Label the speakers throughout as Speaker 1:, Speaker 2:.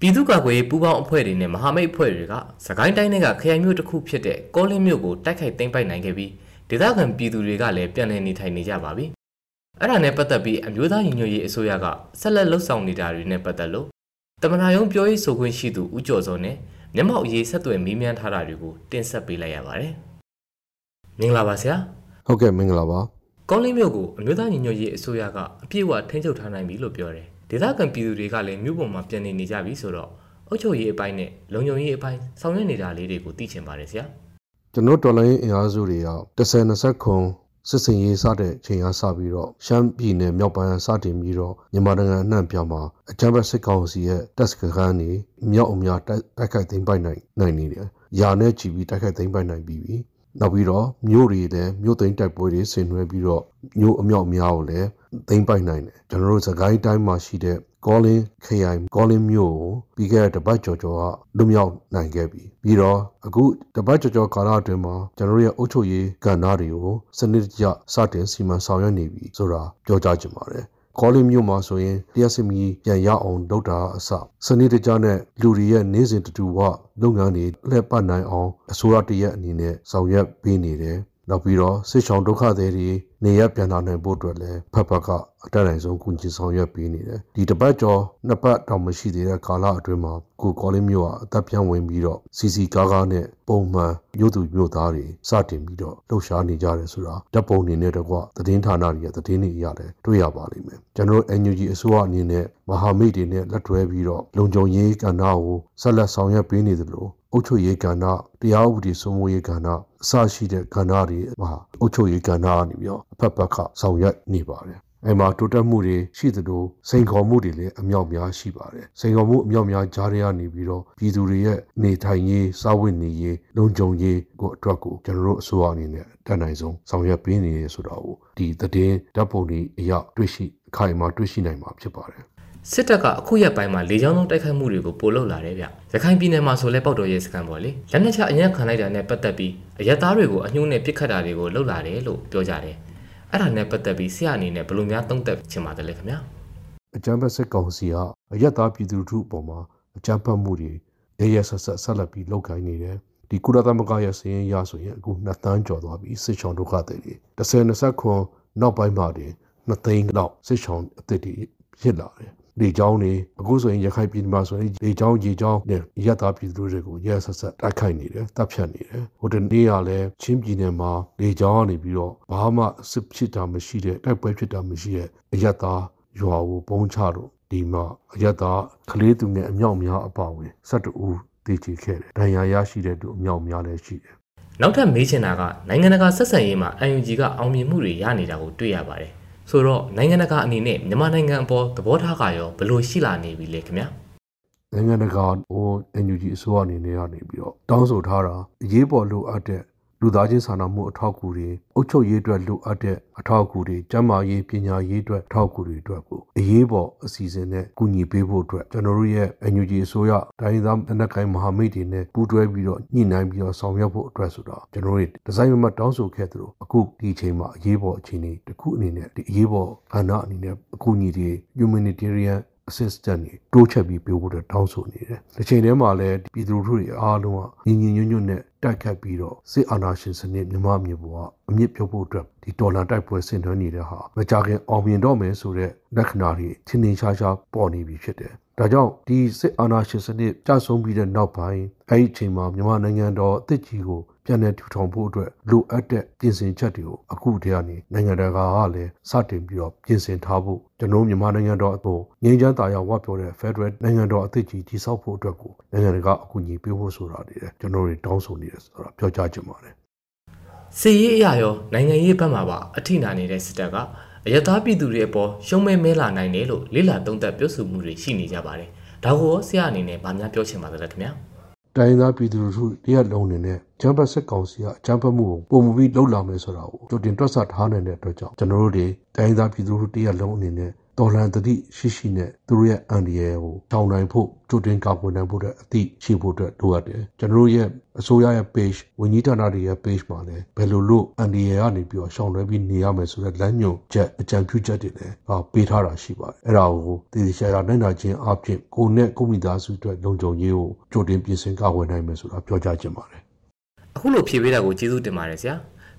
Speaker 1: ပြည်သူ့ကာကွယ်ရေးပူးပေါင်းအဖွဲ့တွေနဲ့မဟာမိတ်အဖွဲ့တွေကစကိုင်းတိုင်းကခရိုင်မြို့တစ်ခုဖြစ်တဲ့ကောလင်းမြို့ကိုတိုက်ခိုက်သိမ်းပိုက်နိုင်ခဲ့ပြီးဒေသခံပြည်သူတွေကလည်းပြန်လည်နေထိုင်နေကြပါပြီ။အဲ့ဒါနဲ့ပတ်သက်ပြီးအမျိုးသားညီညွတ်ရေးအစိုးရကဆက်လက်လှုပ်ဆောင်နေတာတွေနဲ့ပတ်သက်လို့တမနာယုံပြောရေးဆိုခွင့်ရှိသူဦးကျော်စောနဲ့မျက်မှောက်အရေးဆက်သွယ်မေးမြန်းထားတာတွေကိုတင်ဆက်ပေးလိုက်ရပါတယ်။မင်္ဂလာပါဆရာ။
Speaker 2: ဟုတ်ကဲ့မင်္ဂလာပါ။
Speaker 1: ကောလင်းမြို့ကိုအမျိုးသားညီညွတ်ရေးအစိုးရကအပြည့်အဝထိန်းချုပ်ထားနိုင်ပြီလို့ပြောတယ်။ ဒေသခံပြည်သူတွေကလည်းမြို့ပေါ်မှာပြန်နေနေကြပြီဆိုတော့အုပ်ချုပ်ရေးအပိုင်းနဲ့လုံခြုံရေးအပိုင်းဆောင်ရွက်နေတာလေးတွေကိုသိချင်ပါတယ်ဆရာ
Speaker 2: ကျွန်တော်ဒေါ်လာရင်းအင်အားစုတွေရောက်10-20ခုစစ်စင်ရေးစတဲ့ချိန်အားစပြီးတော့ရှမ်းပြည်နယ်မြောက်ပိုင်းစတင်ပြီးတော့မြန်မာနိုင်ငံအနှံ့ပြမှာအကြမ်းဖက်စစ်ကောင်စီရဲ့တပ်စခန်းတွေမြောက်အများတိုက်ခိုက်သိမ်းပိုက်နိုင်နိုင်နေတယ်။ယာနဲ့ကြည်ပြီးတိုက်ခိုက်သိမ်းပိုက်နိုင်ပြီးပြီ။ နောက်ပြီးတော့မြို့တွေလည်းမြို့သိမ်းတိုက်ပွဲတွေဆင်နွှဲပြီးတော့မြို့အမြောက်အများကိုလည်းသိမ်းပိုက်နိုင်တယ်။ကျွန်တော်တို့စကိုင်းတိုင်းမှာရှိတဲ့ကောလင်းခရိုင်ကောလင်းမြို့ကိုပြီးခဲ့တဲ့တပတ်ကျော်ကျော်ကလွတ်မြောက်နိုင်ခဲ့ပြီပြီးတော့အခုတပတ်ကျော်ကျော်ကာလအတွင်းမှာကျွန်တော်တို့ရဲ့အုပ်ချုပ်ရေးကဏ္ဍတွေကိုစနစ်တကျစတင်စီမံဆောင်ရွက်နေပြီဆိုတာပြောကြားချင်ပါတယ် ကောလင်းမြို့မှာဆိုရင်တရားစမီပြန်ရအောင်လုပ်တာအစစနစ်တကျနဲ့လူတွေရဲ့နေစဉ်တူဝလုပ်ငန်းတွေလှည့်ပတ်နိုင်အောင်အစိုးရတရက်အနေနဲ့ဆောင်ရွက်ပေးနေတယ် နောက်ပြီးတော့စစ်ဆောင်ဒုက္ခသည်တွေနေရပြန်လာနိုင်ဖို့အတွက်လည်းဖက်ဖက်ကအတက်နိုင်ဆုံးကူညီဆောင်ရွက်ပေးနေတယ်ဒီတစ်ပတ်ကျော်နှစ်ပတ်တောင်မရှိသေးတဲ့ကာလအတွင်းမှာကိုကောလင်းမျိုးကအသက်ပြန်ဝင်ပြီးတော့စီစီကားကားနဲ့ပုံမှန်မြို့သူမြို့သားတွေစတင်ပြီးတော့လှုပ်ရှားနေကြတယ်ဆိုတာဓာတ်ပုံတွေနဲ့တကွသတင်းဌာနတွေရဲ့သတင်းတွေရတယ်တွေ့ရပါလိမ့်မယ်ကျွန်တော်တို့ NUG အစိုးရအနေနဲ့မဟာမိတ်တွေနဲ့လက်တွဲပြီးတော့လုံခြုံရေးကဏ္ဍကိုဆက်လက်ဆောင်ရွက်ပေးနေသလို အုပ်ချုပ်ရေးကဏ္ဍတရားဥပဒေစိုးမိုးရေးကဏ္ဍအစရှိတဲ့ကဏ္ဍတွေမှာအုပ်ချုပ်ရေးကဏ္ဍကနေပြီးတော့အဖက်ဖက်ကဆောင်ရွက်နေပါတယ်အဲမှာတိုးတက်မှုတွေရှိသလိုစိန်ခေါ်မှုတွေလည်းအမြောက်များရှိပါတယ်စိန်ခေါ်မှုအမြောက်များကြားရနေပြီးတော့ပြည်သူတွေရဲ့နေထိုင်ရေးစားဝတ်နေရေးလုံခြုံရေးကိုအတွက်ကိုကျွန်တော်တို့အစိုးရအနေနဲ့တတ်နိုင်ဆုံးဆောင်ရွက်ပေးနေရဆိုတာကိုဒီသတင်းဓာတ်ပုံတွေအရတွေ့ရှိအခိုင်အမာတွေ့ရှိနိုင်မှာဖြစ်ပါတယ်
Speaker 1: စစ်တပ်ကအခုရက်ပိုင်းမှာလေကြောင်းလုံးတိုက်ခိုက်မှုတွေကိုပိုလုပ်လာတယ်ဗျ။ရခိုင်ပြည်နယ်မှာဆိုလဲပောက်တော်ရဲစကန်ပေါ့လေ။လက်နက်ချအရင်ခံလိုက်တာနဲ့ပတ်သက်ပြီးအရက်သားတွေကိုအညှိုးနဲ့ပစ်ခတ်တာတွေကိုလုပ်လာတယ်လို့ပြောကြတယ်။အဲ့ဒါနဲ့ပတ်သက်ပြီးဆရာအနေနဲ့ဘယ်လိုများသုံးသပ်ချင်ပါတယ်လဲခင်ဗျာ။
Speaker 2: အကြမ်းဖက်စစ်ကောင်စီကအရက်သားပြည်သူထုအပေါ်မှာအကြမ်းဖက်မှုတွေရရဆက်ဆက်ဆက်လက်ပြီးလုပ်ကိုင်နေတယ်။ဒီကုလသမဂ္ဂရဲ့စည်ရင်ရဆိုရင်အခု2သန်းကျော်သွားပြီစစ်ချောင်းဒုက္ခတွေတွေ10-20ခွန်နောက်ပိုင်းမှာတင်2သိန်းလောက်စစ်ချောင်းအသစ်တွေဖြစ်လာတယ် လေကြောင်းတွေအခုဆိုရင်ရခိုင်ပြည်မှာဆိုရင်လေကြောင်းရေကြောင်းနဲ့ရက်သားပြည်သူတွေကိုရဲဆက်ဆက်တိုက်ခိုက်နေတယ်တပ်ဖြတ်နေတယ်ဟိုတနေ့ကလည်းချင်းပြည်နယ်မှာလေကြောင်းကနေပြီးတော့ဘာမှစစ်ဖြစ်တာမရှိတဲ့တိုက်ပွဲဖြစ်တာမရှိတဲ့အရက်သားရွာကိုပုံချလို့ဒီမှာအရက်သားကလေးသူငယ်အမြောက်များအပါဝင်12ဦးတည်ကြည်ခဲ့တယ်ဒဏ်ရာရရှိတဲ့သူအမြောက်များလည်းရှိတယ်
Speaker 1: နောက်ထပ်မေးချင်တာကနိုင်ငံတကာဆက်ဆံရေးမှာ UNG ကအောင်မြင်မှုတွေရနေတာကိုတွေ့ရပါတယ် ဆိုတော့နိုင်ငံတကာအနေနဲ့မြန်မာနိုင်ငံအပေါ်သဘောထားကရောဘယ်လိုရှိလာနေပြီလဲခင်ဗျာ
Speaker 2: နိုင်ငံတကာဟို NUG အစိုးရအနေနဲ့ကနေပြီးတော့တောင်းဆိုထားတာအရေးပေါ်လိုအပ်တဲ့ လူသားချင်းစာနာမှုအထောက်အကူတွေအုပ်ချုပ်ရေးအတွက်လိုအပ်တဲ့အထောက်အကူတွေကျန်းမာရေးပညာရေးအတွက်အထောက်အကူတွေအတွက်ကိုအရေးပေါ်အစီအစဉ်နဲ့ကူညီပေးဖို့အတွက်ကျွန်တော်တို့ရဲ့ NUG အစိုးရတိုင်းသားအနက်ကိုင်းမဟာမိတ်တွေနဲ့ပူးတွဲပြီးတော့ညှိနှိုင်းပြီးတော့ဆောင်ရွက်ဖို့အတွက်ဆိုတော့ကျွန်တော်တို့ဒီဇိုင်းမတောင်းဆိုခဲ့သလိုအခုဒီအချိန်မှာအရေးပေါ်အခြေအနေတစ်ခုအနေနဲ့ဒီအရေးပေါ်ကဏ္ဍအနေနဲ့အကူအညီတွေ humanitarian assistant တွေတိုးချက်ပြီးပေးဖို့တောင်းဆိုနေတယ်။ဒီချိန်ထဲမှာလည်းပြည်သူလူထုတွေအားလုံးကညီညီညွတ်ညွတ်နဲ့တိုက်ခတ်ပြီးတော့စစ်အာဏာရှင်စနစ်မြမမျိုးပေါ်ကအမြင့်ပြုတ်ဖို့အတွက်ဒီဒေါ်လာတိုက်ပွဲဆင်နွှဲနေတဲ့ဟာမကြခင်အောင်မြင်တော့မယ်ဆိုတဲ့လက္ခဏာတွေထင်ထင်ရှားရှားပေါ်နေပြီဖြစ်တယ်။ဒါကြောင့်ဒီစစ်အာဏာရှင်စနစ်ကျဆုံးပြီးတဲ့နောက်ပိုင်းအဲ့ဒီအချိန်မှာမြန်မာနိုင်ငံတော်အသစ်ကြီးကို ပြန်လည်ထူထောင်ဖို့အတွက်လိုအပ်တဲ့ပြင်ဆင်ချက်တွေကိုအခုတည်းကနေနိုင်ငံတကာကလည်းစတင်ပြီးတော့ပြင်ဆင်ထားဖို့ကျွန်တော်မြန်မာနိုင်ငံတော်အပေါ်ငြိမ်းချမ်းသာယာဝပြောတဲ့ Federal နိုင်ငံတော်အသစ်ကြီးတည်ဆောက်ဖို့အတွက်ကိုနိုင်ငံတကာအကူအညီပေးဖို့ဆိုတာတွေကျွန်တော်တွေတောင်းဆိုနေတယ်ဆိုတာပြောကြားချင်ပါတယ်
Speaker 1: စီရေးအရာရောနိုင်ငံရေးဘက်မှာပါအထိနာနေတဲ့စစ်တပ်ကအယသားပြည်သူတွေအပေါ်ရှုံးမဲမဲလာနိုင်တယ်လို့လေးလာသုံးသပ်ပြောဆိုမှုတွေရှိနေကြပါတယ်ဒါကိုဆရာအနေနဲ့ဗာများပြောချင်ပါတယ်ခင်ဗျာ
Speaker 2: တိုင်းသားပြည်သူလူထုတရက်လုံးနေနဲ့ဂျမ်ဘတ်စစ်ကောင်စီကအကြမ်းဖက်မှုကိုပုံမပြီးလှုပ်လာမယ်ဆိုတာကိုကြိုတင်တွက်ဆထားနိုင်တဲ့အတွက်ကြောင့်ကျွန်တော်တို့တွေတိုင်းသားပြည်သူလူထုတရက်လုံးအနေနဲ့တော်လှန်တတိရှိရှိနဲ့သူတို့ရဲ့အန်ဒီရဲကိုထောင်နိုင်ဖို့ကြိုတင်ကာကွယ်နိုင်ဖို့အတွက်အသည့်ရှိဖို့အတွက်လိုအပ်တယ်ကျွန်တော်တို့ရဲ့အစိုးရရဲ့ page ဝန်ကြီးဌာနတွေရဲ့ page မှာလည်းဘယ်လိုလို့အန်ဒီရဲကနေပြီးတော့ရှောင်လွှဲပြီးနေရမယ်ဆိုတဲ့လမ်းညွှန်ချက်အကြံပြုချက်တွေလည်းပေးထားတာရှိပါတယ်အဲ့ဒါကိုတည်တည်ရှာရှာနိုင်တာချင်းအပြင်ကိုနဲ့ကိုမိသားစုအတွက်လုံခြုံရေးကိုကြိုတင်ပြင်ဆင်ကာကွယ်နိုင်မယ်ဆိုတာပြောကြားချင်ပါတယ်
Speaker 1: အခုလိုဖြေပေးတာကိုကျေးဇူးတင်ပါတယ်ဆရာ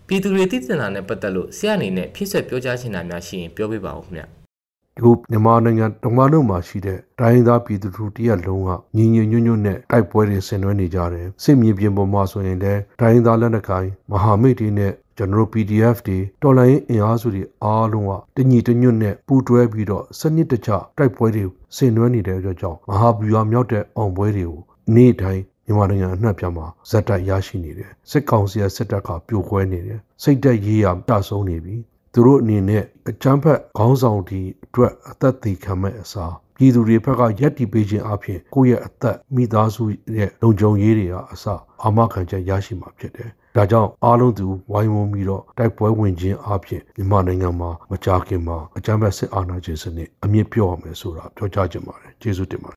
Speaker 1: ပြည်သူတွေသိတင်တာနဲ့ပတ်သက်လို့ဆရာအနေနဲ့ဖြည့်ဆွက်ပြောကြားချင်တာများရှိရင်ပြောပြပါဦးခင်ဗျ
Speaker 2: ဒီမြန်မာနိုင်ငံတမန်တော်မှာရှိတဲ့တိုင်းသားပြည်သူတို့တရက်လုံးကညီညီညွတ်ညွတ်နဲ့တိုက်ပွဲတွေဆင်နွှဲနေကြတယ်စစ်မြေပြင်ပေါ်မှာဆိုရင်လည်းတိုင်းသားလက်နက်ကိုင်မဟာမိတ်တွေနဲ့ကျွန်တော်တို့ PDF တွေတော်လိုင်းအင်အားစုတွေအားလုံးကတညီတညွတ်နဲ့ပူးတွဲပြီးတော့စနစ်တကျတိုက်ပွဲတွေဆင်နွှဲနေတဲ့အတွက်ကြောင့်မဟာဗျူဟာမြောက်တဲ့အောင်ပွဲတွေကိုနေ့တိုင်း မြန်မာနိုင်ငံအနှံ့ပြမှာဇက်တိုက်ရရှိနေတယ်စစ်ကောင်စီရဲ့စစ်တပ်ကပြိုကွဲနေတယ်စိတ်တက်ရေးရတဆုံးနေပြီသူတို့အနေနဲ့အကြမ်းဖက်ခေါင်းဆောင်ဒီအတွက်အသက်သေးခံမဲ့အစားပြည်သူတွေဘက်ကရက်တီပေးခြင်းအပြင်ကိုယ့်ရဲ့အသက်မိသားစုရဲ့လုံခြုံရေးတွေကအစအာမခံချက်ရရှိမှာဖြစ်တယ်။ဒါကြောင့်အားလုံးသူဝိုင်းဝန်းပြီးတော့တိုက်ပွဲဝင်ခြင်းအပြင်မြန်မာနိုင်ငံမှာမကြာခင်မှာအကြမ်းဖက်စစ်အာဏာရှင်စနစ်အမြင့်ပြော့ရမယ်ဆိုတာပြောကြားချင်ပါတယ်။ကျေးဇူးတင်ပါတယ်